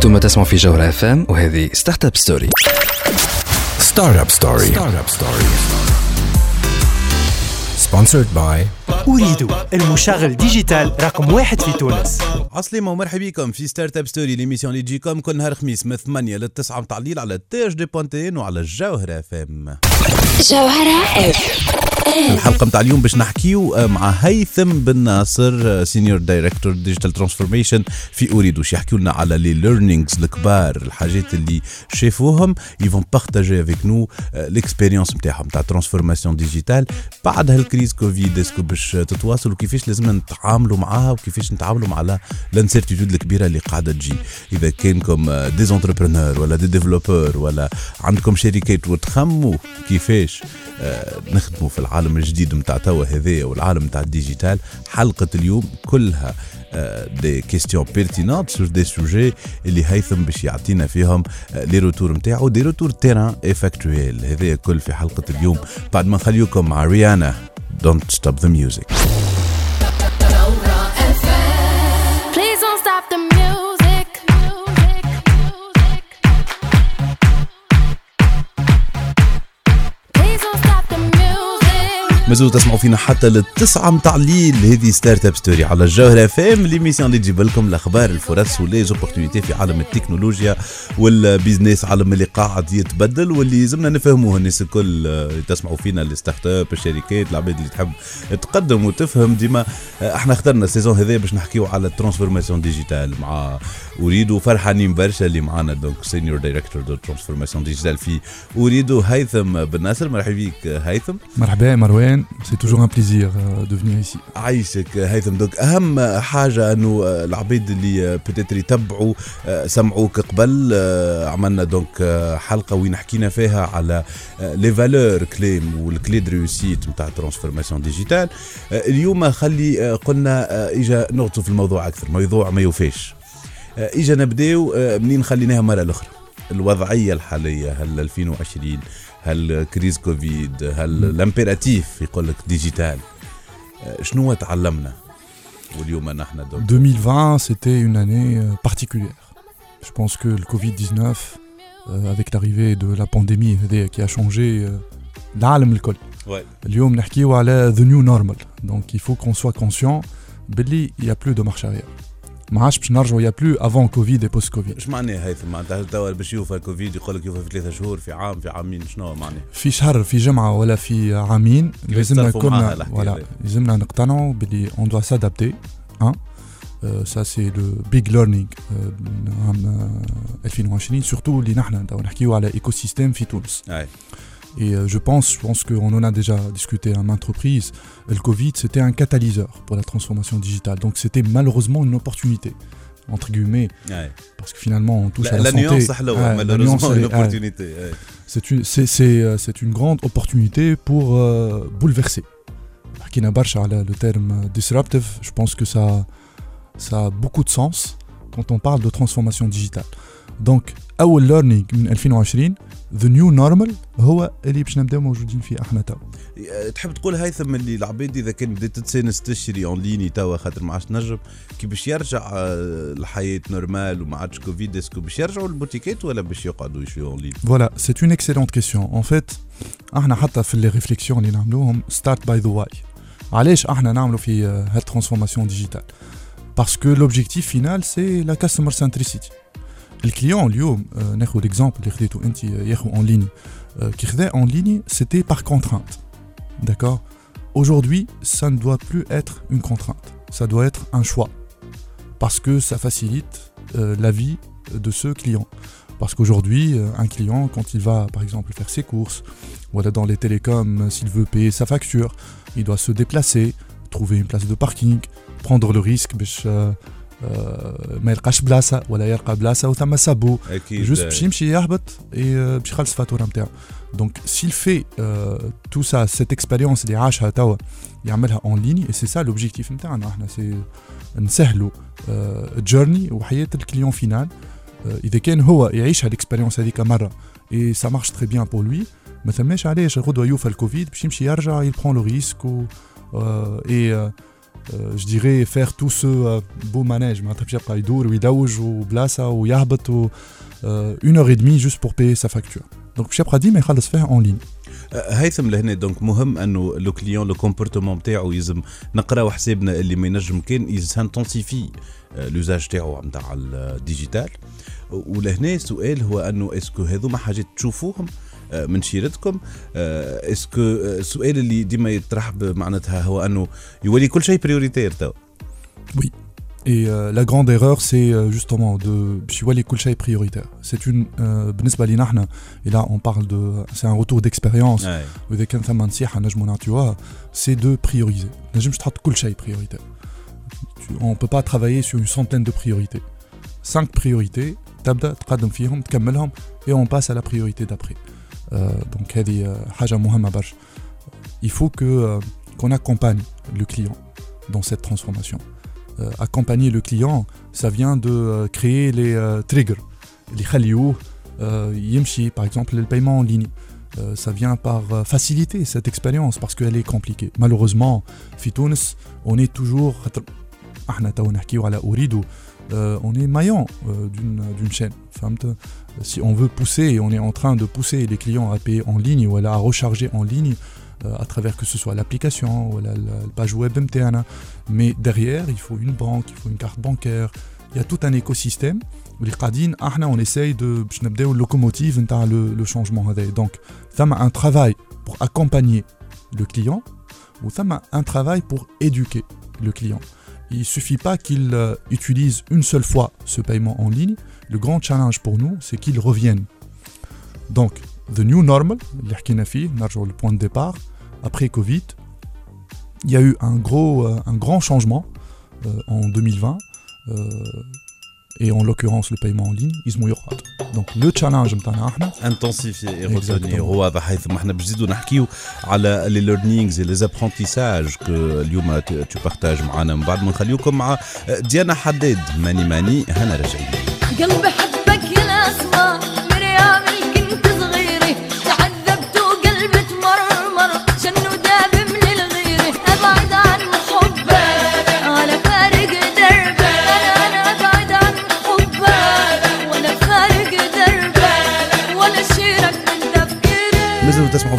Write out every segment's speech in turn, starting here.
أنتم تسمعوا في جوهرة اف ام وهذه ستارت اب ستوري ستارت اب ستوري ستارت اب ستوري سبونسرد باي أريد المشغل ديجيتال رقم واحد في تونس. عسلامة ومرحبا بكم في ستارت اب ستوري ليميسيون اللي تجيكم كل نهار خميس من 8 ل 9 متاع الليل على تي اش دي بونتين وعلى الجوهرة اف ام جوهرة اف الحلقة نتاع اليوم باش نحكيو آه، مع هيثم بن ناصر سينيور دايركتور ديجيتال ترانسفورميشن في أوريد واش يحكيو لنا على لي ليرنينغز الكبار الحاجات اللي شافوهم. يفون بارتاجي افيك نو ليكسبيريونس نتاعهم نتاع ترانسفورماسيون ديجيتال بعد هالكريز كوفيد اسكو باش تتواصل وكيفاش لازمنا نتعاملوا معاها وكيفاش نتعاملوا مع الانسيرتيتود الكبيرة اللي قاعدة تجي. إذا كانكم دي زونتربرونور ولا دي ديفلوبور ولا عندكم شركات وتخموا كيفاش آه، نخدموا في العالم الجديد نتاع توا هذايا والعالم نتاع الديجيتال. حلقة اليوم كلها دي كيستيون بيرتينونت سور دي سوجي اللي هيثم باش يعطينا فيهم لي روتور نتاعو دي روتور تيران افاكتويل هذايا كل في حلقة اليوم. بعد ما نخليكم مع ريانا دونت ستوب ذا ميوزك music. مازالوا تسمعوا فينا حتى للتسعة متاع الليل. هذه ستارت اب ستوري على الجوهرة اف ام ليميسيون اللي تجيب لكم الأخبار الفرص ولي زوبورتينيتي في عالم التكنولوجيا والبيزنس عالم اللي قاعد يتبدل واللي لازمنا نفهموه. الناس الكل آه، تسمعوا فينا الستارت اب الشركات العباد اللي تحب تقدم وتفهم. ديما آه، إحنا اخترنا السيزون هذا باش نحكيو على الترانسفورماسيون ديجيتال مع أريد وفرحانين برشا اللي معنا دونك سينيور دايركتور دو ترانسفورماسيون ديجيتال في أريد هيثم بن ناصر. مرحبا بك آه، هيثم Marwan, c'est toujours un plaisir euh, de venir ici. عايشك هيثم. دوك أهم حاجة أنه العبيد اللي بتاتر يتبعوا سمعوك قبل عملنا دونك حلقة وين حكينا فيها على لي فالور كليم والكلي دو ريوسيت نتاع ترانسفورماسيون ديجيتال اليوم خلي قلنا إجا نغطوا في الموضوع أكثر. موضوع ما يوفيش. اجا نبداو منين خليناها مره الاخرى الوضعيه الحاليه هل 2020 هل كريز كوفيد هل الامبيراتيف يقول لك ديجيتال آه، شنو تعلمنا واليوم نحن دونك 2020, c'était une année euh, particulière. Je pense que le Covid-19, euh, avec l'arrivée de la pandémie هذيا qui a changé euh, العالم الكل. اليوم نحكيو على the new normal. Donc il faut qu'on soit conscient باللي il y a plus de marche arrière. ما عادش باش نرجعوا يا بلو افون كوفيد بوست كوفيد اش معناها هيثم معناتها توا باش يوفى كوفيد يقول لك يوفى في ثلاثة شهور في عام في عامين شنو معناها؟ في شهر في جمعة ولا في عامين لازمنا كنا ولا لازمنا نقتنعوا باللي اون دوا سادابتي أه؟ سا سي لو بيج ليرنينغ عام euh، 2020 سورتو اللي نحن نحكيو على ايكو سيستيم في تونس. أي. Et euh, je pense, je pense qu'on en a déjà discuté à maintes reprises, le Covid, c'était un catalyseur pour la transformation digitale. Donc c'était malheureusement une opportunité entre guillemets, parce que finalement on touche la, à la, la. Nuance, la nuance, une opportunité. Euh, c'est une, grande opportunité pour euh, bouleverser. Le terme disruptive, je pense que ça a beaucoup de sens quand on parle de transformation digitale. Donc, أول learning من 2020 the new normal هو اللي باش نبداو موجودين فيه إحنا تو. تحب تقول هيثم اللي العباد إذا كان بدات تتسانس تشري اون ليني توا خاطر ما عادش تنجم كي باش يرجع آه، الحياة نورمال وما عادش كوفيد اسكو باش يرجعوا البوتيكات ولا باش يقعدوا يشريوا اون ليني Voilà, c'est une excellente question. En fait, إحنا حتى في les réflexions اللي نعملوهم start by the why. علاش إحنا نعملوا في آه، هاد digitale Parce que l'objectif final c'est la customer centricity. الكليون اليوم آه، ناخذ l'exemple اللي خديته انت آه، ياخذ en ligne آه، كي خذا en ligne c'était par contrainte. D'accord Aujourd'hui, ça ne doit plus être une contrainte. Ça doit être un choix. Parce que ça facilite euh, la vie de ce client. Parce qu'aujourd'hui, euh, un client, quand il va par exemple faire ses courses, voilà, dans les télécoms, euh, s'il veut payer sa facture, il doit se déplacer, trouver une place de parking, prendre le risque باش آه، آه، ما يلقاش بلاصه ولا يلقى بلاصه وثم سابو اكيد juste باش يمشي يهبط et آه، باش يخلص الفاتوره نتاعو donc s'il fait euh, tout ça cette expérience اللي عاشها توا يعملها en ligne et c'est ça l'objectif نتاعنا احنا سي نسهلوا جيرني وحياه الكليون فينال اذا كان هو يعيش هالاكسبيريونس هذيك مره et ça marche très bien pour lui ما ثماش علاش غدوه يوفى الكوفيد باش يمشي يرجع il prend le risque و, euh, et euh, euh, je dirais faire tout ce euh, beau manège معناتها باش يبقى يدور ويدوج وبلاصه ويهبط و euh, une heure et demie juste pour payer sa facture donc باش يبقى ديما يخلص فيها en ligne آه، هيثم لهنا دونك مهم انه لو كليون لو كومبورتمون نتاعو يلزم نقراو حسابنا اللي ما ينجم كان يسانتونسيفي لوزاج تاعو نتاع الديجيتال ولهنا السؤال هو انه اسكو هذوما حاجات تشوفوهم آه، من شيرتكم آه، اسكو آه، السؤال اللي ديما يطرح ب- معناتها هو انه يولي كل شيء بريوريتير تو Et euh, la grande erreur, c'est euh, justement de les kulcha est prioritaire. C'est une euh, بالنسبة لينا احنا et là on parle de c'est un retour d'expérience أي. وإذا كان ثم نصيحة نجمو نعطيوها c'est de prioriser. نجمش تحط كل شيء prioritaire. Tu- On peut pas travailler sur une centaine de priorités. Cinq priorités تبدا تقدم فيهم تكملهم et on passe à la priorité d'après. Euh, donc هذه euh, حاجة مهمة برشا. Il faut que euh, qu'on accompagne le client dans cette transformation. Euh, accompagner le client, ça vient de euh, créer les euh, triggers. Les خليوه euh, يمشي par exemple le paiement en ligne. Euh, ça vient par euh, faciliter cette expérience parce qu'elle est compliquée. Malheureusement, في تونس, on est toujours خاطر احنا تو نحكيو على أوريدو euh, on est maillant euh, d'une d'une chaîne. si on veut pousser, et on est en train de pousser les clients à payer en ligne ou à recharger en ligne, euh, à travers que ce soit l'application ou la, page web MTN. Hein. Mais derrière, il faut une banque, il faut une carte bancaire. Il y a tout un écosystème. Les Qadin, on essaye de locomotive le, le changement. Hein, donc, ça a un travail pour accompagner le client ou ça a un travail pour éduquer le client. Il ne suffit pas qu'ils euh, utilisent une seule fois ce paiement en ligne. Le grand challenge pour nous, c'est qu'ils reviennent. Donc, the new normal, le point de départ, après Covid, il y a eu un, euh, grand changement euh, en 2020 et en l'occurrence le paiement en ligne, يسمو يقعد. Donc le challenge نتاعنا احنا انتنسيفي Exactement. ايغوتوني واضح حيث ما احنا باش نزيدو نحكيو على لي ليرنينغز لي زابرونتيساج كو اليوم تو بارتاج معنا من بعد ما نخليوكم مع ديانا حداد ماني ماني هنا راجعين قلبي حبك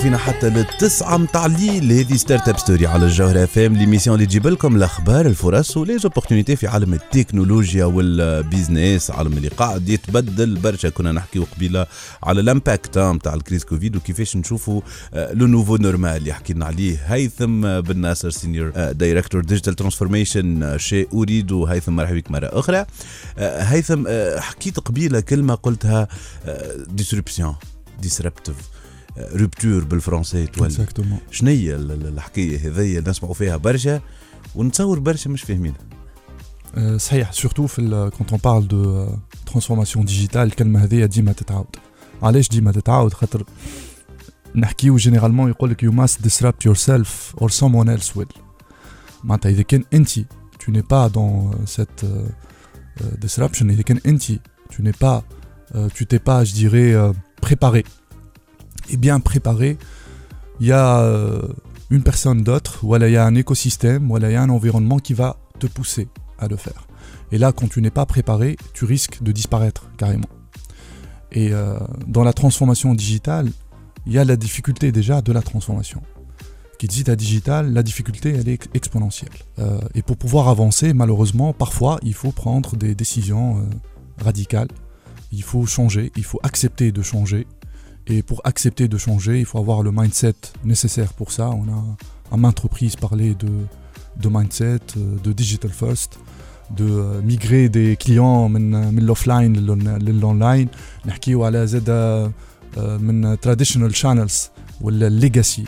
فينا حتى للتسعة متاع الليل. هذه ستارت اب ستوري على الجوهرة اف ام ليميسيون اللي تجيب لكم الأخبار الفرص وليزوبورتينيتي في عالم التكنولوجيا والبيزنس عالم اللي قاعد يتبدل. برشا كنا نحكيو قبيلة على الامباكت نتاع الكريز كوفيد وكيفاش نشوفوا آه، لو نوفو نورمال اللي حكينا عليه. هيثم آه، بن ناصر سينيور دايركتور ديجيتال ترانسفورميشن شي اريد وهيثم مرحبا بك مرة أخرى. آه، هيثم آه، حكيت قبيلة كلمة قلتها ديسربسيون ديسربتيف روبتور بالفرنسي تولي Exactement. شنو هي ال- ال- الحكايه هذيا نسمعوا فيها برشا ونتصور برشا مش فاهمينها آه، صحيح surtout في ال- quand on parle de euh, transformation digitale الكلمة هذه ديما تتعاود علاش ديما تتعاود خاطر نحكيو جينيرالمون يقول لك you must disrupt yourself or someone else will معناتها إذا كان أنت tu n'es pas dans euh, cette euh, euh, disruption إذا كان أنت tu n'es pas euh, tu t'es pas je dirais euh, préparé et bien préparé il y a euh, une personne d'autre voilà il y a un écosystème voilà il y a un environnement qui va te pousser à le faire. Et là, quand tu n'es pas préparé, tu risques de disparaître carrément. Et euh, dans la transformation digitale, il y a la difficulté déjà de la transformation. Qui dit la digitale, la difficulté, elle est exponentielle. Euh, et pour pouvoir avancer, malheureusement, parfois, il faut prendre des décisions radicales. Il faut changer, il faut accepter de changer. Et pour accepter de changer, il faut avoir le mindset nécessaire pour ça. On a à maintes reprises parlé de, mindset, euh, de digital first, de euh, migrer des clients de l'offline l'online. On parle de traditional channels ou le legacy,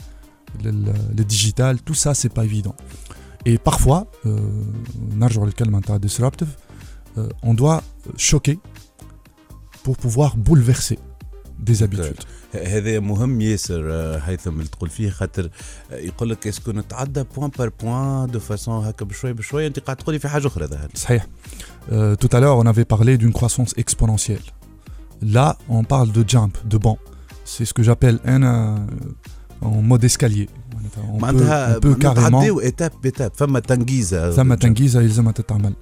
le digital. Tout ça, c'est pas évident. Et parfois, euh, euh on doit choquer pour pouvoir bouleverser. des habitudes هذا مهم ياسر آه، هيثم اللي تقول فيه خاطر آه، يقول لك اسكو نتعدى بوان بار بوان دو فاسون هكا بشوي بشوي انت قاعد تقولي في حاجه اخرى ظهر صحيح. Euh, tout à l'heure, on avait parlé d'une croissance exponentielle. Là, on parle de jump, de banc. C'est ce que j'appelle un euh, en mode escalier. معناتها on peut- معناتها on peut carrément نتعداو ايتاب بيتاب فما تنجيزه ثم تنجيزه يلزمها تتعمل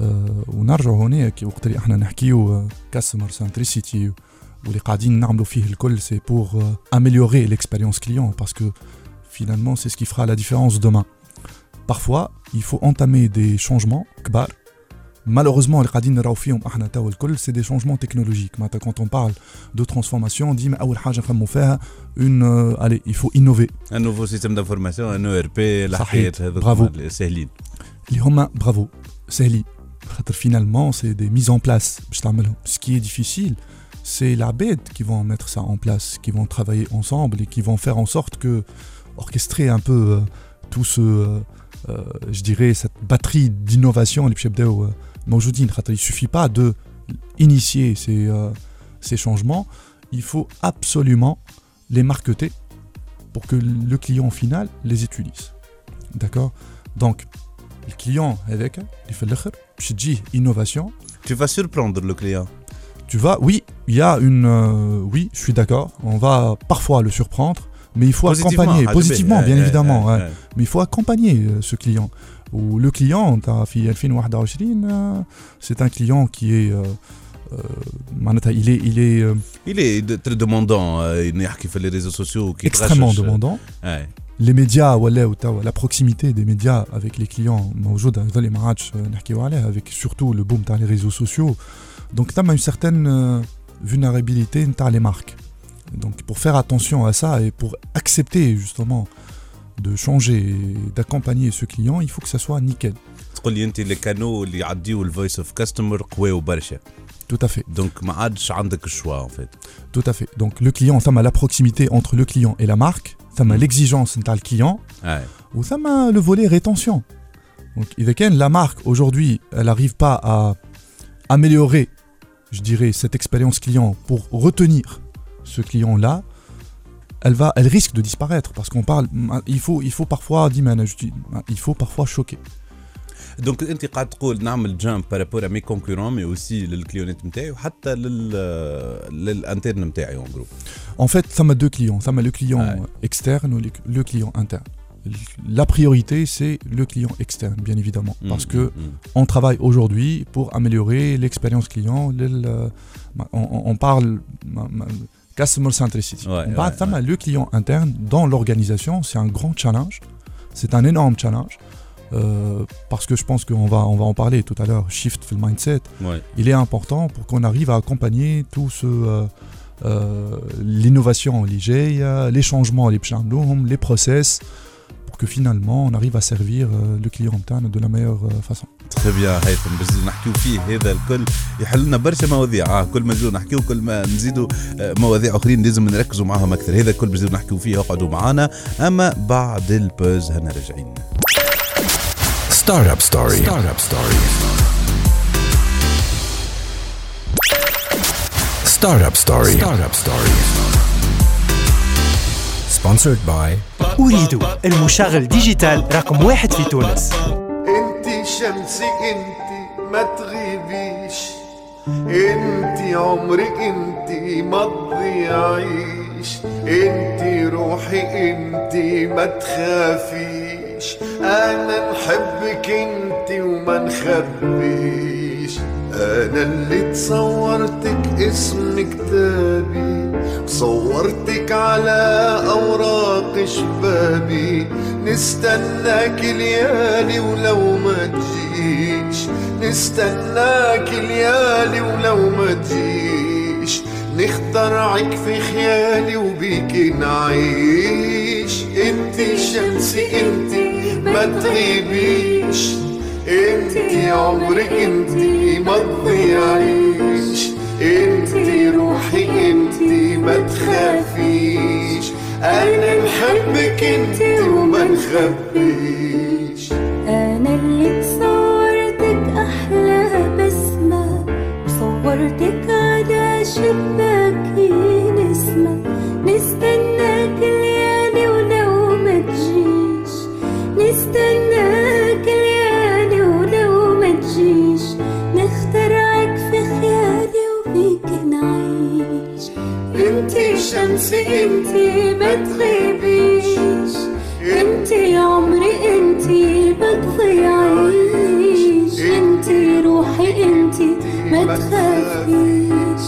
آه ونرجعوا هناك وقت اللي احنا نحكيو كاستمر سنتريسيتي c'est pour euh, améliorer l'expérience client parce que finalement c'est ce qui fera la différence demain. Parfois, il faut entamer des changements. Malheureusement, c'est des changements technologiques. Quand on parle de transformation, on dit une, euh, allez, il faut innover. Un nouveau système d'information, un ERP, euh, bravo. Bravo, Finalement, c'est des mises en place. Ce qui est difficile, c'est la bête qui vont mettre ça en place, qui vont travailler ensemble et qui vont faire en sorte que orchestrer un peu euh, tout ce, euh, euh, je dirais, cette batterie d'innovation, les Pchebdeo Maujoudine. Il ne suffit pas de initier ces, ces changements, il faut absolument les marketer pour que le client final les utilise. D'accord? Donc, le client, avec, il fait l'innovation. Tu vas surprendre le client tu vas, oui, il y a une, euh, oui, je suis d'accord, on va parfois le surprendre, mais il faut accompagner, positivement, bien eh, eh, évidemment, eh, mais il faut accompagner euh, ce client. Ou le client, euh, c'est un client qui est il est il est il est très demandant il fait les réseaux sociaux extrêmement demandant. les médias la proximité des médias avec les clients aujourd'hui dans les matchs avec surtout le boom dans les réseaux sociaux donc tu as une certaine euh, vulnérabilité تاع les marques donc pour faire attention à ça et pour accepter justement de changer et d'accompagner ce client il faut que ça soit nickel تقول لي انت لي كانو اللي يعديو الفويس اوف كاستمر قواو برشا tout à fait دونك ما عادش عندك الشوا ان فيت tout à fait donc le client ثم la proximité entre le client et la marque ثم l'exigence نتاع الكليون آه. Ou ça m'a le volet rétention. Donc, إذا كان la marque aujourd'hui, elle n'arrive pas à améliorer, je dirais, cette expérience client pour retenir ce client-là, elle va, elle risque de disparaître parce qu'on parle, il faut, il faut parfois, dis Mana, je dis, il faut parfois choquer. دونك انت قاعد تقول نعمل جامب بارابور مي كونكورون مي اوسي للكليونات نتاعي وحتى لل للانترن نتاعي اون جروب En fait, ça m'a deux clients. Ça m'a le client Ouais. externe ou le, le client interne. La priorité, c'est le client externe, bien évidemment, Mm, parce que on travaille aujourd'hui pour améliorer l'expérience client. le- le- on, parle customer centricity. Ouais, On parle ouais, ça, mais le client interne dans l'organisation, c'est un grand challenge. C'est un énorme challenge. euh, parce que je pense qu'on va, on va en parler tout à l'heure, shift le mindset, il est important pour qu'on arrive à accompagner tout ce euh, euh, l'innovation les GEI, les changements les les process que finalement on arrive à servir euh, le client interne de la meilleure euh, façon. تخي بيان هيثم باش نحكيو فيه هذا الكل يحل لنا برشا مواضيع آه كل ما نزيدو نحكيو كل ما نزيدو آه، مواضيع أخرين لازم نركزوا معاهم أكثر هذا الكل باش نحكيو فيه اقعدوا معانا أما بعد البوز هنا راجعين Startup Story. Startup Story. Startup Story. Startup Story. Sponsored by أريد المشغل ديجيتال رقم واحد في تونس. انتي شمسي انتي ما تغيبيش. انتي عمري انتي ما تضيعيش انتي روحي انتي ما تخافيش. أنا نحبك انتي وما نخبيش أنا اللي تصورتك اسم كتابي صورتك على أوراق شبابي. نستناك ليالي ولو ما تجيش. نستناك ليالي ولو ما تجيش. نخترعك في خيالي وبيك نعيش. انتي شمسي انتي ما تغيبيش. انتي عمري انتي ما تضيعيش. انتي روحي انتي ما تخافيش. أنا نحبك انتي وما نخبيش أنا اللي تصورتك أحلى بسمة وصورتك على شباكي نسمة نستناك ليالي ولو ما تجيش. نستناك تنسي انتي ما تغيبيش انتي عمري انتي ما تضيعيش انتي روحي انتي ما تخافيش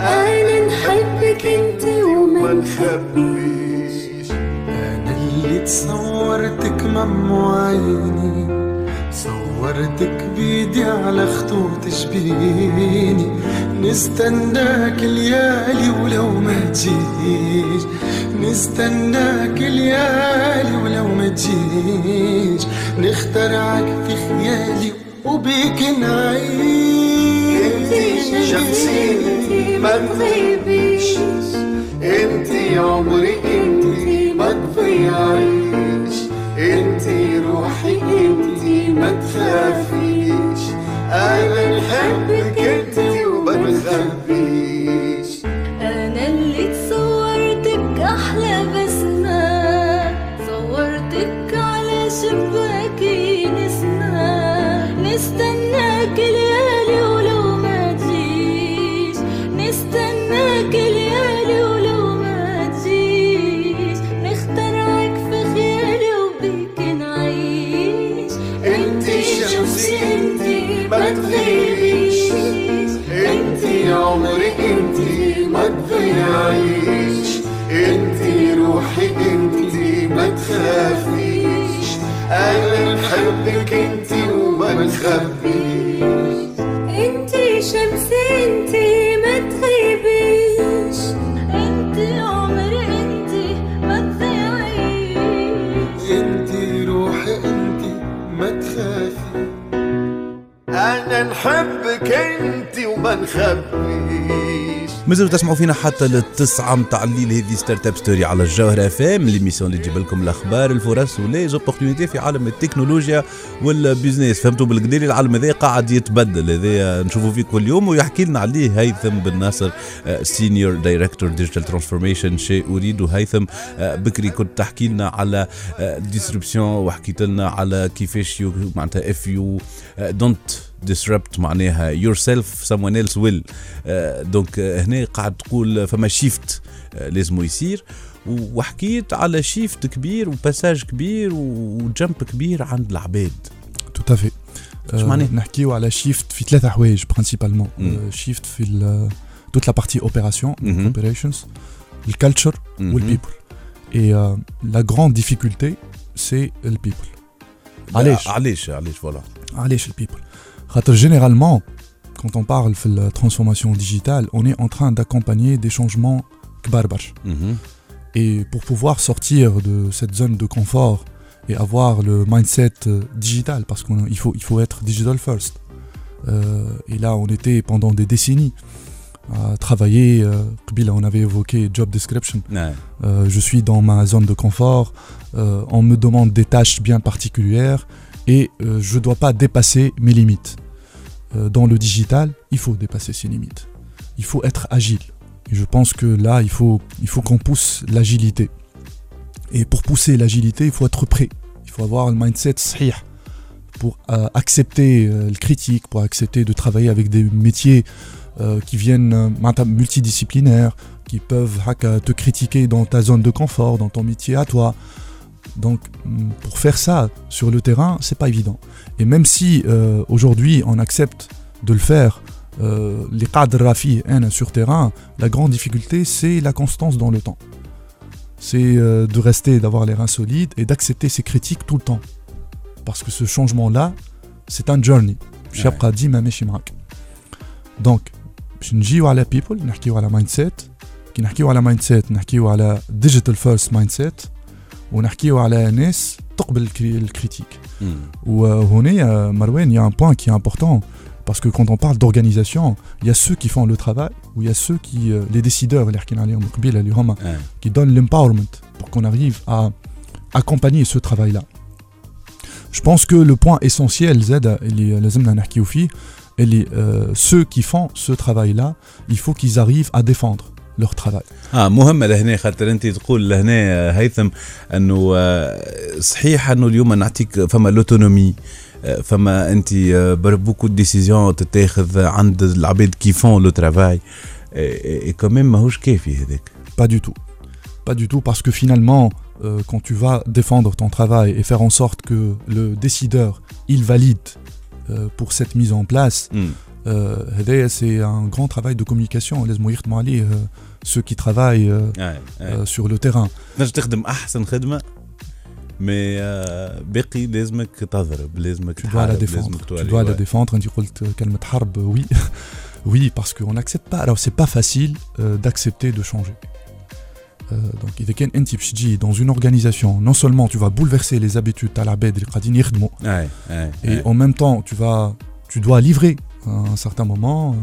أنا نحبك انتي وما نخبيش. أنا اللي تصورتك مم عيني صورتك بيدي على خطوط شبيني نستناك ليالي ولو ما تجيش. نستناك ليالي ولو ما تجيش. نخترعك في خيالي وبيك نعيش. شمسي ما تغيبيش. انتي عمري انتي ما تضيعيش. انتي روحي انتي ما تخافيش. أنا نحبك انتي وما نخبيش انتي شمسي انتي ما تغيبيش أنت عمري أنت ما تضيعيش انتي روحي انتي ما تخافي أنا نحبك انتي وما نخبيش مازالوا تسمعوا فينا حتى للتسعة متاع الليل. هذه ستارت اب ستوري على الجوهرة اف ام ليميسيون اللي تجيب لكم الأخبار الفرص ولي زوبورتينيتي في عالم التكنولوجيا والبيزنس فهمتوا بالقدير العالم هذا قاعد يتبدل. هذا نشوفوا فيه كل يوم ويحكي لنا عليه هيثم بن ناصر سينيور دايركتور ديجيتال ترانسفورميشن شي أريد وهيثم آه، بكري كنت تحكي لنا على ديستريبسيون وحكيت لنا على كيفاش معناتها اف يو دونت disrupt معناها yourself someone else will. آه، دونك آه، هنا قاعد تقول فما شيفت آه، لازم يصير. وحكيت على شيفت كبير وباساج كبير وجمب كبير عند العباد. تو في معناها نحكيو على شيفت في ثلاثة حوايج برينسيبالمون شيفت في توت لا بارتي اوبيراسيون اوبيريشنز الكالتشر والبيبل اي لا غراند ديفيكولتي سي البيبل علاش علاش علاش فوالا علاش البيبل Généralement, quand on parle de la transformation digitale, on est en train d'accompagner des changements kbarbar. Mhm. Et pour pouvoir sortir de cette zone de confort et avoir le mindset euh, digital, parce qu'il faut, être digital first. Euh, et là, on était pendant des décennies à travailler. Euh, on avait évoqué job description. Euh, je suis dans ma zone de confort. on me demande des tâches bien particulières et euh, je ne dois pas dépasser mes limites. Euh, dans le digital, il faut dépasser ses limites. Il faut être agile. Et je pense que là, il faut, il faut qu'on pousse l'agilité. Et pour pousser l'agilité, il faut être prêt. Il faut avoir le mindset sahih pour euh, accepter le critique, pour accepter de travailler avec des métiers qui viennent multidisciplinaires, qui peuvent te critiquer dans ta zone de confort, dans ton métier à toi. Donc, mm, pour faire ça sur le terrain, c'est pas évident. Et même si euh, aujourd'hui on accepte de le faire, euh, les cadres rafi hein, sur terrain, la grande difficulté c'est la constance dans le temps. C'est euh, de rester, d'avoir les reins solides et d'accepter ces critiques tout le temps. Parce que ce changement-là, c'est un journey. مش Ouais. يبقى ديما ماشي معاك. Donc, باش نجيو على people نحكيو على مايند سيت كي نحكيو على مايند سيت نحكيو على ديجيتال فيرست مايند سيت ونحكيو على ناس تقبل الكري- الكريتيك مم. وهنا مروان il y a un point qui est important parce que quand on parle d'organisation il y a ceux qui font le travail ou il y a ceux qui euh, les décideurs اللي حكينا عليهم قبيله اللي هما آه. qui donnent l'empowerment pour qu'on arrive à accompagner ce travail là je pense que le point essentiel زاد اللي لازمنا نحكيو فيه اللي euh, ceux qui font ce travail là il faut qu'ils arrivent à défendre leur travail اه مهمه لهنا خاطر انت تقول لهنا آه، هيثم انه آه، صحيح انه اليوم نعطيك فما لوتونومي آه، فما انت بوكو ديسيزيون تتاخذ عند العباد كي فون لو ترافاي اي كوميم ماهوش كافي هذاك Pas du tout. Pas du tout parce que finalement, euh, quand tu vas défendre ton travail et faire en sorte que le décideur, il valide euh, pour cette mise en place, مم. Euh, هذايا c'est un grand travail de communication لازم يخدموا عليه euh, ceux qui travaillent euh, euh, sur le terrain. Mais tu dois la défendre. Tu dois la défendre. Oui, oui, parce qu'on n'accepte pas. Alors c'est pas facile euh, d'accepter de changer. Donc, il y a dans une organisation, non seulement tu vas bouleverser les habitudes à la et en même temps tu vas, tu dois livrer à un certain moment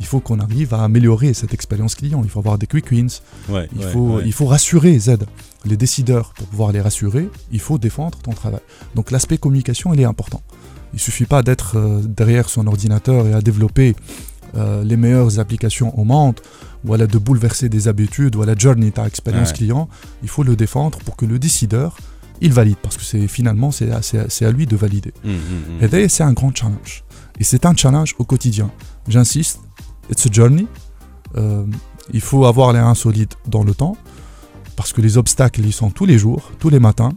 il faut qu'on arrive à améliorer cette expérience client il faut avoir des quick wins Ouais, il ouais, faut ouais. il faut rassurer Z les décideurs pour pouvoir les rassurer il faut défendre ton travail donc l'aspect communication il est important il suffit pas d'être euh, derrière son ordinateur et à développer euh, les meilleures applications au monde ou à la de bouleverser des habitudes ou à la journey ta expérience client il faut le défendre pour que le décideur il valide parce que c'est finalement c'est à, à- lui de valider Mm, mm, mm. et d'ailleurs, c'est un grand challenge. Et c'est un challenge au quotidien. J'insiste, It's a journey. Euh, il faut avoir les reins solides dans le temps, parce que les obstacles, ils sont tous les jours, tous les matins.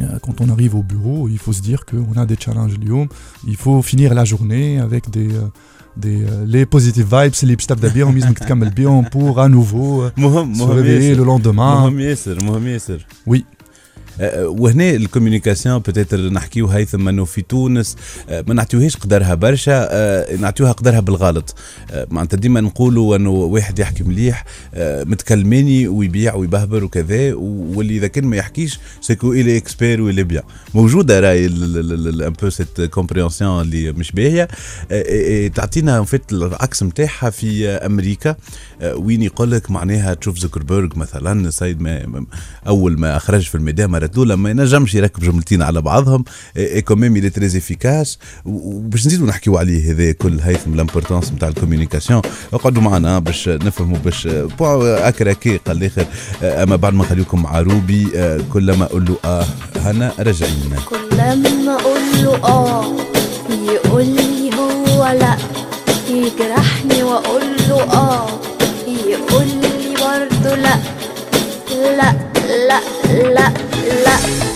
Euh, quand on arrive au bureau, il faut se dire qu'on a des challenges liés. Il faut finir la journée avec des, euh, les positive vibes, les petites d'abir, on pour à nouveau se réveiller le lendemain. Oui, آه، وهنا الكوميونيكاسيون بتاتر نحكيو هيثم إنه في تونس آه، ما نعطيوهاش قدرها برشا آه، نعطيوها قدرها بالغلط. معناتها ديما نقولوا إنه واحد يحكي مليح متكلماني ويبيع ويبهبر وكذا واللي إذا كان ما يحكيش سكو الي اكسبير ويلي بيان موجودة رأي ان بو سيت كومبريونسيون اللي مش باهية. تعطينا فيت العكس نتاعها في أمريكا. وين يقول لك معناها تشوف زوكربيرج مثلا السيد ما أول ما خرج في الميدان مرة الأولى ما ينجمش يركب جملتين على بعضهم اي كوميم très efficace. و- وباش نزيدوا نحكيوا عليه هذا كل هيثم لامبورتونس نتاع الكوميونيكاسيون اقعدوا معنا باش نفهموا باش اكراكي قال الآخر أما بعد ما نخليكم مع روبي كلما أقول له آه هنا راجعين. كل لما أقول له آه يقول لي هو لأ. يجرحني وأقول له آه يقول لي برضه لأ. لأ. la la la.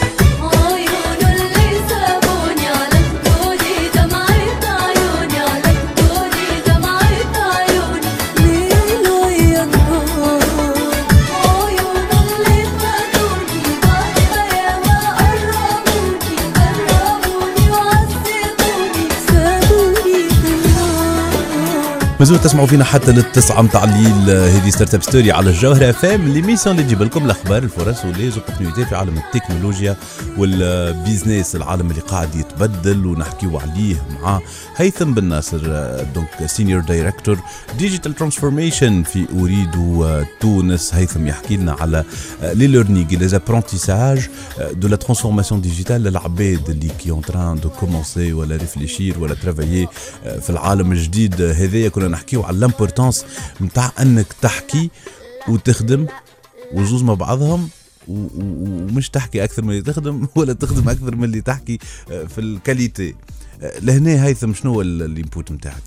مازلتوا تسمعوا فينا حتى للتسعة متاع الليل آه، هذه ستارت اب ستوري على الجوهرة فام ليميسيون اللي تجيب لكم الأخبار الفرص وليزوبورتينيتي في عالم التكنولوجيا والبيزنس العالم اللي قاعد يتبدل ونحكيو عليه مع هيثم بن ناصر آه، دونك سينيور دايركتور ديجيتال ترانسفورميشن في اريد آه، تونس. هيثم يحكي لنا على لي ليرنينغ لي زابرونتيساج دو لا ترانسفورماسيون ديجيتال للعباد اللي كي اون تران دو كومونسي ولا ريفليشير ولا ترافايي في العالم الجديد. هذايا كنا نحكيو على الامبورتونس نتاع انك تحكي وتخدم وزوز مع بعضهم و- و- ومش تحكي اكثر من اللي تخدم ولا تخدم اكثر من اللي تحكي آه، في الكاليتي آه، لهنا هيثم شنو هو الانبوت نتاعك؟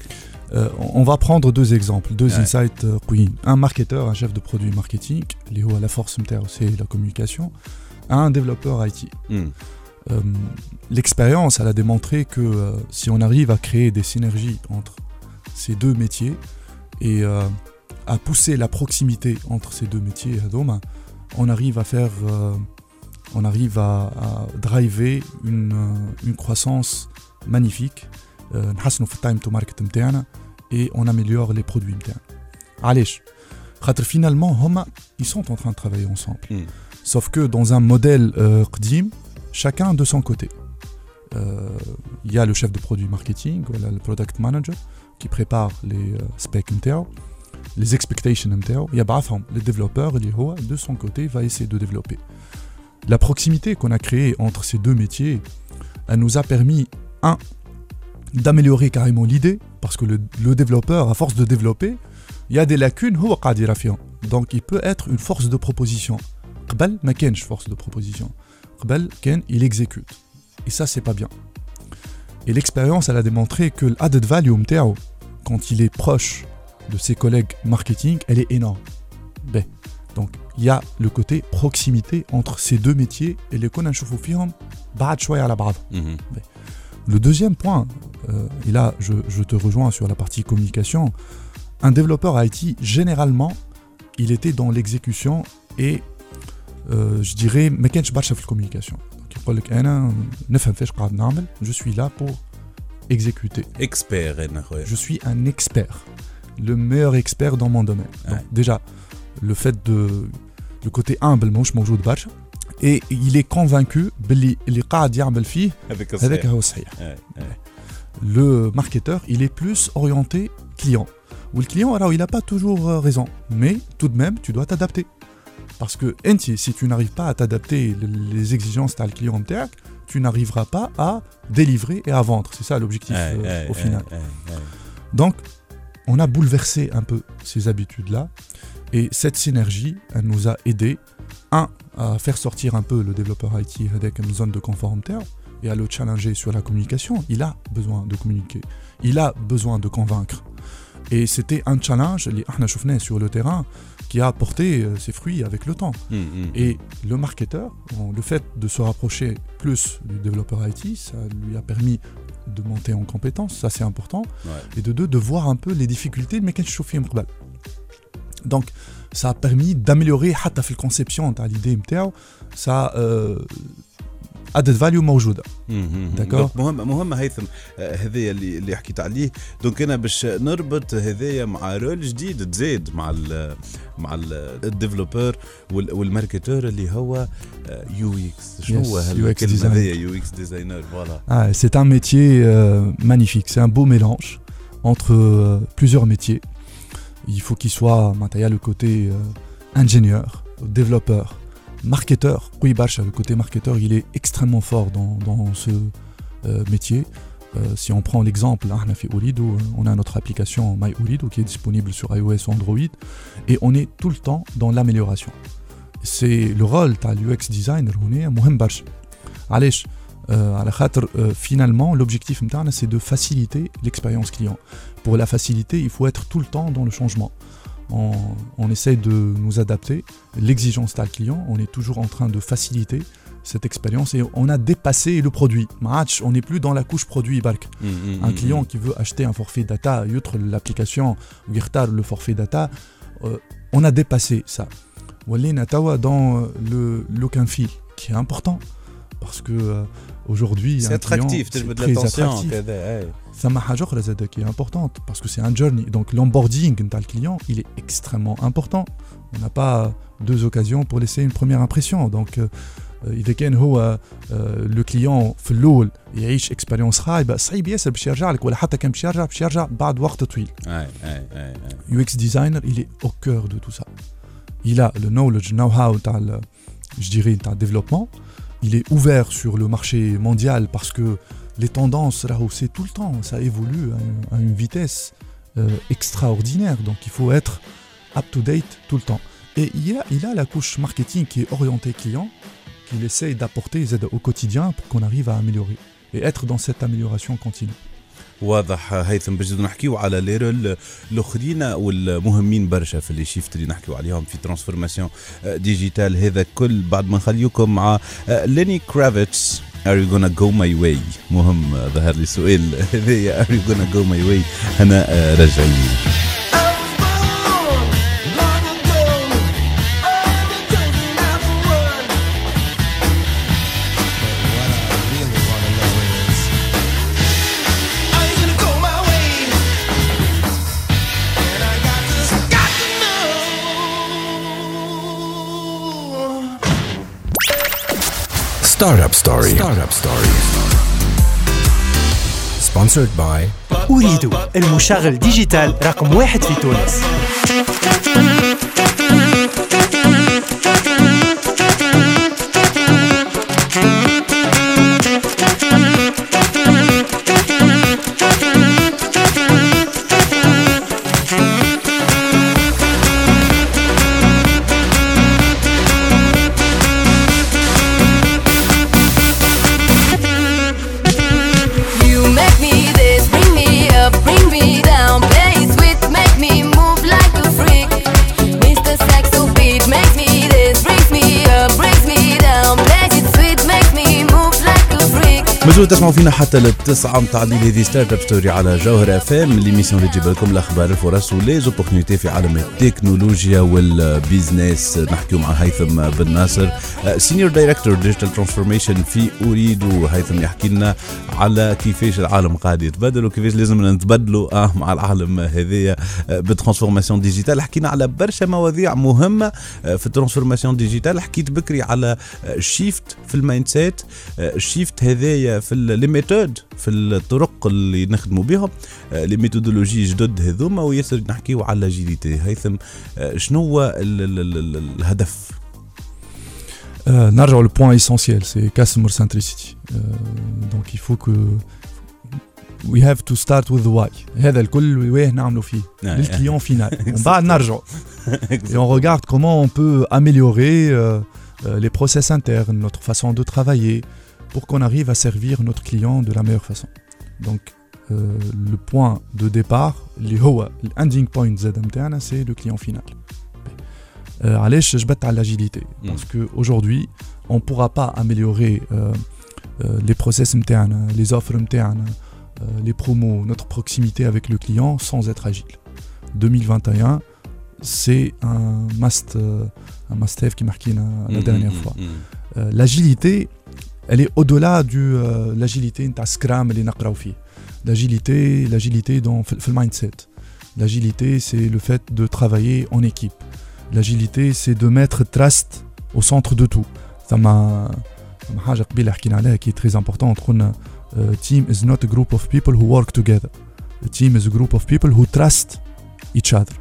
Euh, on va prendre deux exemples, deux Ouais. insights euh, Queen. Un marketeur, un chef de produit marketing, les hauts à la force MTR, c'est la communication. Un développeur IT. مم. Euh, L'expérience, elle a démontré que euh, si on arrive à créer des synergies entre ces deux métiers et euh, à pousser la proximité entre ces deux métiers, Hadoma, on arrive à faire, euh, on arrive à, à driver une, euh, une croissance magnifique. Euh, نحسنوا في التايم تو ماركت نتاعنا et on améliore les produits نتاعنا. علاش؟ خاطر finalement هما ils sont en train de travailler ensemble. Mm. Sauf que dans un modèle euh, قديم, chacun de son côté. Euh, Il y a le chef de produit marketing, voilà, le product manager, qui préparent les euh, specs MTO, les expectations MTO, il y a les développeurs, les de son côté, va essayer de développer. La proximité qu'on a créée entre ces deux métiers, elle nous a permis, un, d'améliorer carrément l'idée, parce que le, développeur, à force de développer, il y a des lacunes, donc il peut être une force de proposition. Qbal, makench force de proposition? Qbal, ken, il exécute. Et ça, c'est pas bien. Et l'expérience, elle a démontré que l'added value, quand il est proche de ses collègues marketing, elle est énorme. Ben, donc, il y a le côté proximité entre ces deux métiers et les qu'on a à la barre. Mhm. Ben, le deuxième point, euh, et là je, te rejoins sur la partie communication, un développeur IT, généralement, il était dans l'exécution et euh, je dirais, mais qu'est-ce que communication Je suis là pour exécuter. Expert, Je suis un expert, le meilleur expert dans mon domaine. Déjà, le fait de le côté humble, moi je m'en joue de batch. Et il est convaincu avec Le marketeur, il est plus orienté client. Ou le client, alors il n'a pas toujours euh, raison, mais tout de même, tu dois t'adapter. Parce que, si tu n'arrives pas à t'adapter les exigences d'un client, tu n'arriveras pas à délivrer et à vendre. C'est ça l'objectif euh, au final. Donc, on a bouleversé un peu ces habitudes-là. Et cette synergie, elle nous a aidé, un, à faire sortir un peu le développeur IT avec une zone de conformité et à le challenger sur la communication. Il a besoin de communiquer, il a besoin de convaincre. Et c'était un challenge, les sur le terrain, qui a apporté euh, ses fruits avec le temps. Hum, hum, hum. Et le marketeur, le fait de se rapprocher plus du développeur IT, ça lui a permis de monter en compétences, ça c'est important. Et de deux, de voir un peu les difficultés, mais qu'est-ce que je Donc, ça a permis d'améliorer la conception, l'idée, ça. Euh, added value موجوده مهم. D'accord. دونك مهم مهم هيثم آه، هذايا اللي اللي حكيت عليه دونك انا باش نربط هذايا مع رول جديد تزاد مع ال مع الديفلوبر والماركتور اللي هو يو اكس شنو هو Yes, هالكلمه UX هذايا يو اكس ديزاينر فوالا Ah, c'est un métier euh, magnifique, c'est un beau mélange entre euh, plusieurs métiers. Il faut qu'il soit, il y a le côté euh, ingénieur, développeur, marketeur. Oui, Bacha, le côté marketeur, il est extrêmement fort dans, dans ce euh, métier. Euh, si on prend l'exemple, là, on a fait Olido, euh, on a notre application My Olido qui est disponible sur iOS ou Android, et on est tout le temps dans l'amélioration. C'est le rôle de l'UX designer, on est مهم برشا. علاش euh, على خاطر euh, finalement l'objectif نتاعنا c'est de faciliter l'expérience client. Pour la faciliter, il faut être tout le temps dans le changement. on, on essaie de nous adapter. L'exigence d'un client, on est toujours en train de faciliter cette expérience et on a dépassé le produit. Match, on n'est plus dans la couche produit. Bark. Mmh, mmh, un client qui veut acheter un forfait data, l'application, le forfait data, euh, on a dépassé ça. Natawa dans euh, le look qui est important parce que euh, aujourd'hui, c'est attractif, client, c'est très attractif. كذا إيه. ثم حاجه اخرى زاده qui est importante parce que c'est un journey donc l'onboarding نتاع le client il est extrêmement important on n'a pas deux occasions pour laisser une première impression donc euh, اذا كان هو آه، لو كليون في الاول يعيش اكسبيريونس خايبه صعيب ياسر باش يرجع لك ولا حتى كان باش يرجع باش يرجع بعد وقت طويل إيه، إيه، إيه، إيه. UX designer, il est au cœur de tout ça. Il a le knowledge, know-how, t'as le- je dirais, t'as le développement. Il est ouvert sur le marché mondial parce que les tendances, là où c'est tout le temps, ça évolue à une, à une vitesse euh, extraordinaire. Donc il faut être up-to-date tout le temps. Et il a, il a la couche marketing qui est orientée client, qu'il essaye d'apporter les aides au quotidien pour qu'on arrive à améliorer et être dans cette amélioration continue. واضح هيثم باش نزيدو نحكيو على ليرل الاخرين والمهمين برشا في اللي شيفت اللي نحكيو عليهم في ترانسفورماسيون ديجيتال هذا كل بعد ما نخليكم مع ليني كرافيتس Are you gonna go my way مهم آه، ظهر لي سؤال هذايا Are you gonna go my way هنا ستارت اب ستوري ستارت اب ستوري سبونسرد باي أريد المشغل ديجيتال رقم واحد في تونس. تسمعوا فينا حتى للتسعة متاع الليل هذه ستارت اب ستوري على جوهر اف ام ليميسيون اللي تجيب لكم الأخبار الفرص وليزوبورتينيتي في عالم التكنولوجيا والبيزنس. نحكيو مع هيثم بن ناصر سينيور دايركتور ديجيتال ترانسفورميشن في اريد وهيثم يحكي لنا على كيفاش العالم قاعد يتبدل وكيفاش لازم نتبدلوا آه مع العالم هذايا بالترانسفورماسيون ديجيتال. حكينا على برشا مواضيع مهمة آه، في الترانسفورماسيون ديجيتال. حكيت بكري على شيفت في المايند سيت الشيفت هذايا في لي ميثود في الطرق اللي نخدموا بهم آه، لي ميثودولوجي جدد هذوما وياسر نحكيو على لاجيليتي هيثم آه، شنو هو ال- ال- ال- ال- الهدف Euh, نرجعوا للبوان essentiel c'est customer centricity Euh, donc il faut que we have to start with the why هذا الكل واه نعملوا فيه للكليون فينال ومن بعد نرجعوا et on regarde comment on peut améliorer euh, euh, les process internes, notre façon de travailler, pour qu'on arrive à servir notre client de la meilleure façon. Donc, euh, le point de départ, le ending point ZMTN, c'est le client final. Euh, allez, je bats à l'agilité. Mm. Parce qu'aujourd'hui, on ne pourra pas améliorer euh, les process MTN, les offres MTN, les promos, notre proximité avec le client sans être agile. 2021, c'est un must, un must have qui marquait la, la mm, mm, dernière fois. L'agilité, elle est au-delà de euh, l'agilité de Scrum L'agilité, l'agilité dans le mindset. L'agilité, c'est le fait de travailler en équipe. L'agilité, c'est de mettre Trust au centre de tout. Ça m'a qui est très important entre euh, team is not a group of people who work together. A team is a group of people who trust each other.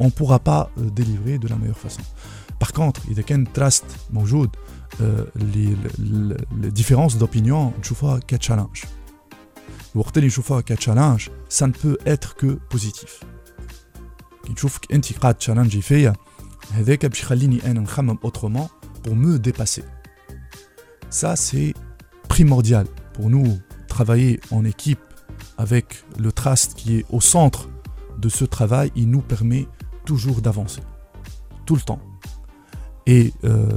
اون بورا با ديليفري دو لا ميور فاسون باغ كونتر اذا كان تراست موجود لي ديفيرونس دوبينيون نشوفوها كتشالنج الوقت اللي نشوفوها كتشالنج سا ne peut être que بوزيتيف كي نشوفك انت قاعد تشالنجي فيا هذاك باش يخليني انا نخمم اوترومون pour me dépasser. Ça, c'est primordial pour nous, travailler en équipe avec le trust qui est au centre de ce travail, il nous permet toujours d'avancer, tout le temps. Et euh,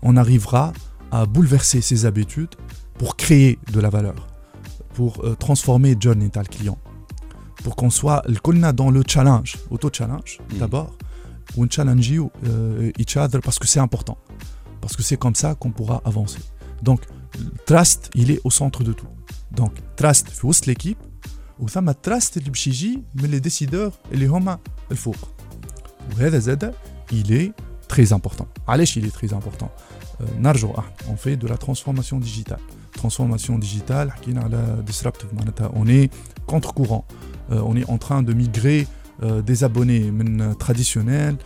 on arrivera à bouleverser ses habitudes pour créer de la valeur, pour euh, transformer John et le client, pour qu'on soit dans le challenge, auto-challenge mm. d'abord, ou un challenge euh, each other parce que c'est important, parce que c'est comme ça qu'on pourra avancer. Donc, trust, il est au centre de tout. Donc, trust, faut l'équipe, ou ça m'a trust, mais les décideurs, et les hommes, il faut il est très important. Allez, il est très important. Euh, Narjo, ah, on fait de la transformation digitale. Transformation digitale, on est contre-courant. Euh, on est en train de migrer euh, des abonnés traditionnels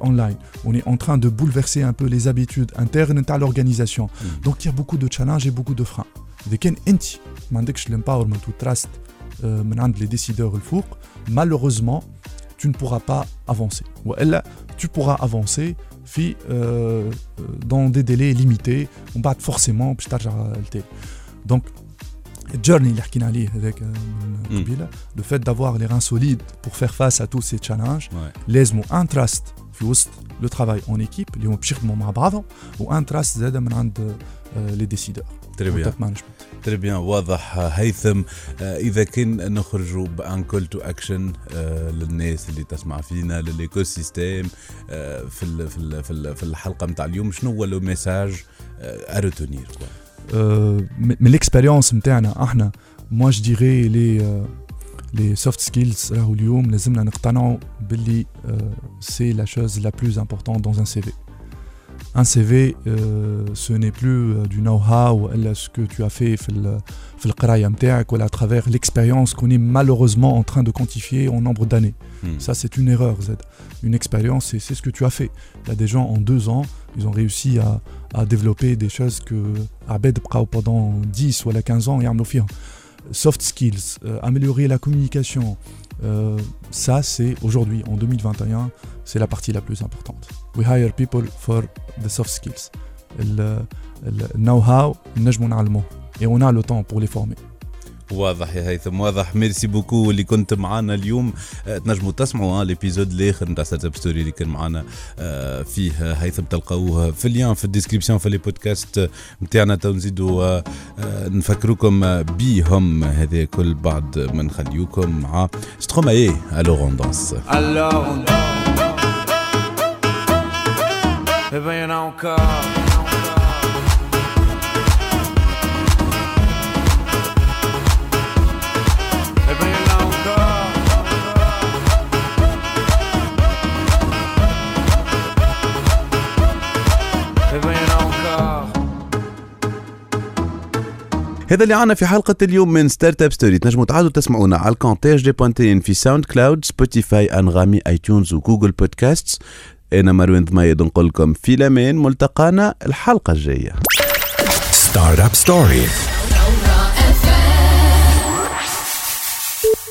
online. On est en train de bouleverser un peu les habitudes internes à l'organisation. Mm. Donc il y a beaucoup de challenges et beaucoup de freins. Dès enti, l'empowerment ou trust les décideurs le malheureusement, tu ne pourras pas avancer. tu pourras avancer euh, euh, dans des délais limités, on bat forcément Donc, journey euh, hmm. le fait d'avoir les reins solides pour faire face à tous ces challenges, laisse-moi un trust, لو ترافاي اون ايكيب اللي هما باش يخدموا مع بعضهم وان تراست زاد من عند لي ديسيدور تري بيان تري بيان واضح هيثم. آه، إذا كان نخرجوا بأن كول تو اكشن للناس اللي تسمع فينا للايكو سيستيم آه، في في ال- في ال- في الحلقة نتاع اليوم شنو هو لو ميساج اريتونير من الاكسبيريونس نتاعنا إحنا موا جو ديغي لي لي سوفت سكيلز راهو اليوم لازمنا نقتنعوا باللي سي لا شوز لا بلوز امبورتون دون ان سي في un CV, euh, ce n'est plus euh, du know-how ou elle, ce que tu as fait في ال- في القراية متاعك ولا à travers l'expérience qu'on est malheureusement en train de quantifier en nombre d'années. Hmm. Ça, c'est une erreur, Z. Une expérience, c'est c'est ce que tu as fait. Il y a des gens en deux ans, ils ont réussi à, à développer des choses que Abed بقاو pendant 10 ou 15 ans يعملوا فيهم. soft skills, euh, améliorer la communication, euh, ça c'est aujourd'hui, en 2021, c'est la partie la plus importante. We hire people for the soft skills. Le, le know-how, et on a le temps pour les former. واضح يا هيثم واضح. ميرسي بوكو اللي كنت معنا اليوم. آه، تنجموا تسمعوا آه، الإبيزود الآخر نتاع ستارت أب ستوري اللي كان معنا آه، فيه هيثم تلقاوه في اللين في الديسكريبسيون في لي بودكاست نتاعنا تو نزيدوا نفكروكم بيهم هذا كل بعد ما نخليوكم مع ستروماي الوغ اون دانس Alors on Eh ben y'en a encore. هذا اللي عنا في حلقة اليوم من ستارت اب ستوري تنجموا تعادوا تسمعونا على الكونتاج دي بوانتين في ساوند كلاود سبوتيفاي أنغامي اي تيونز وجوجل بودكاست أنا مروان ضميد نقول لكم في الأمان. ملتقانا الحلقة الجاية. Startup Story.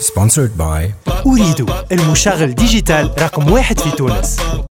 Sponsored by أريد المشغل ديجيتال رقم واحد في تونس.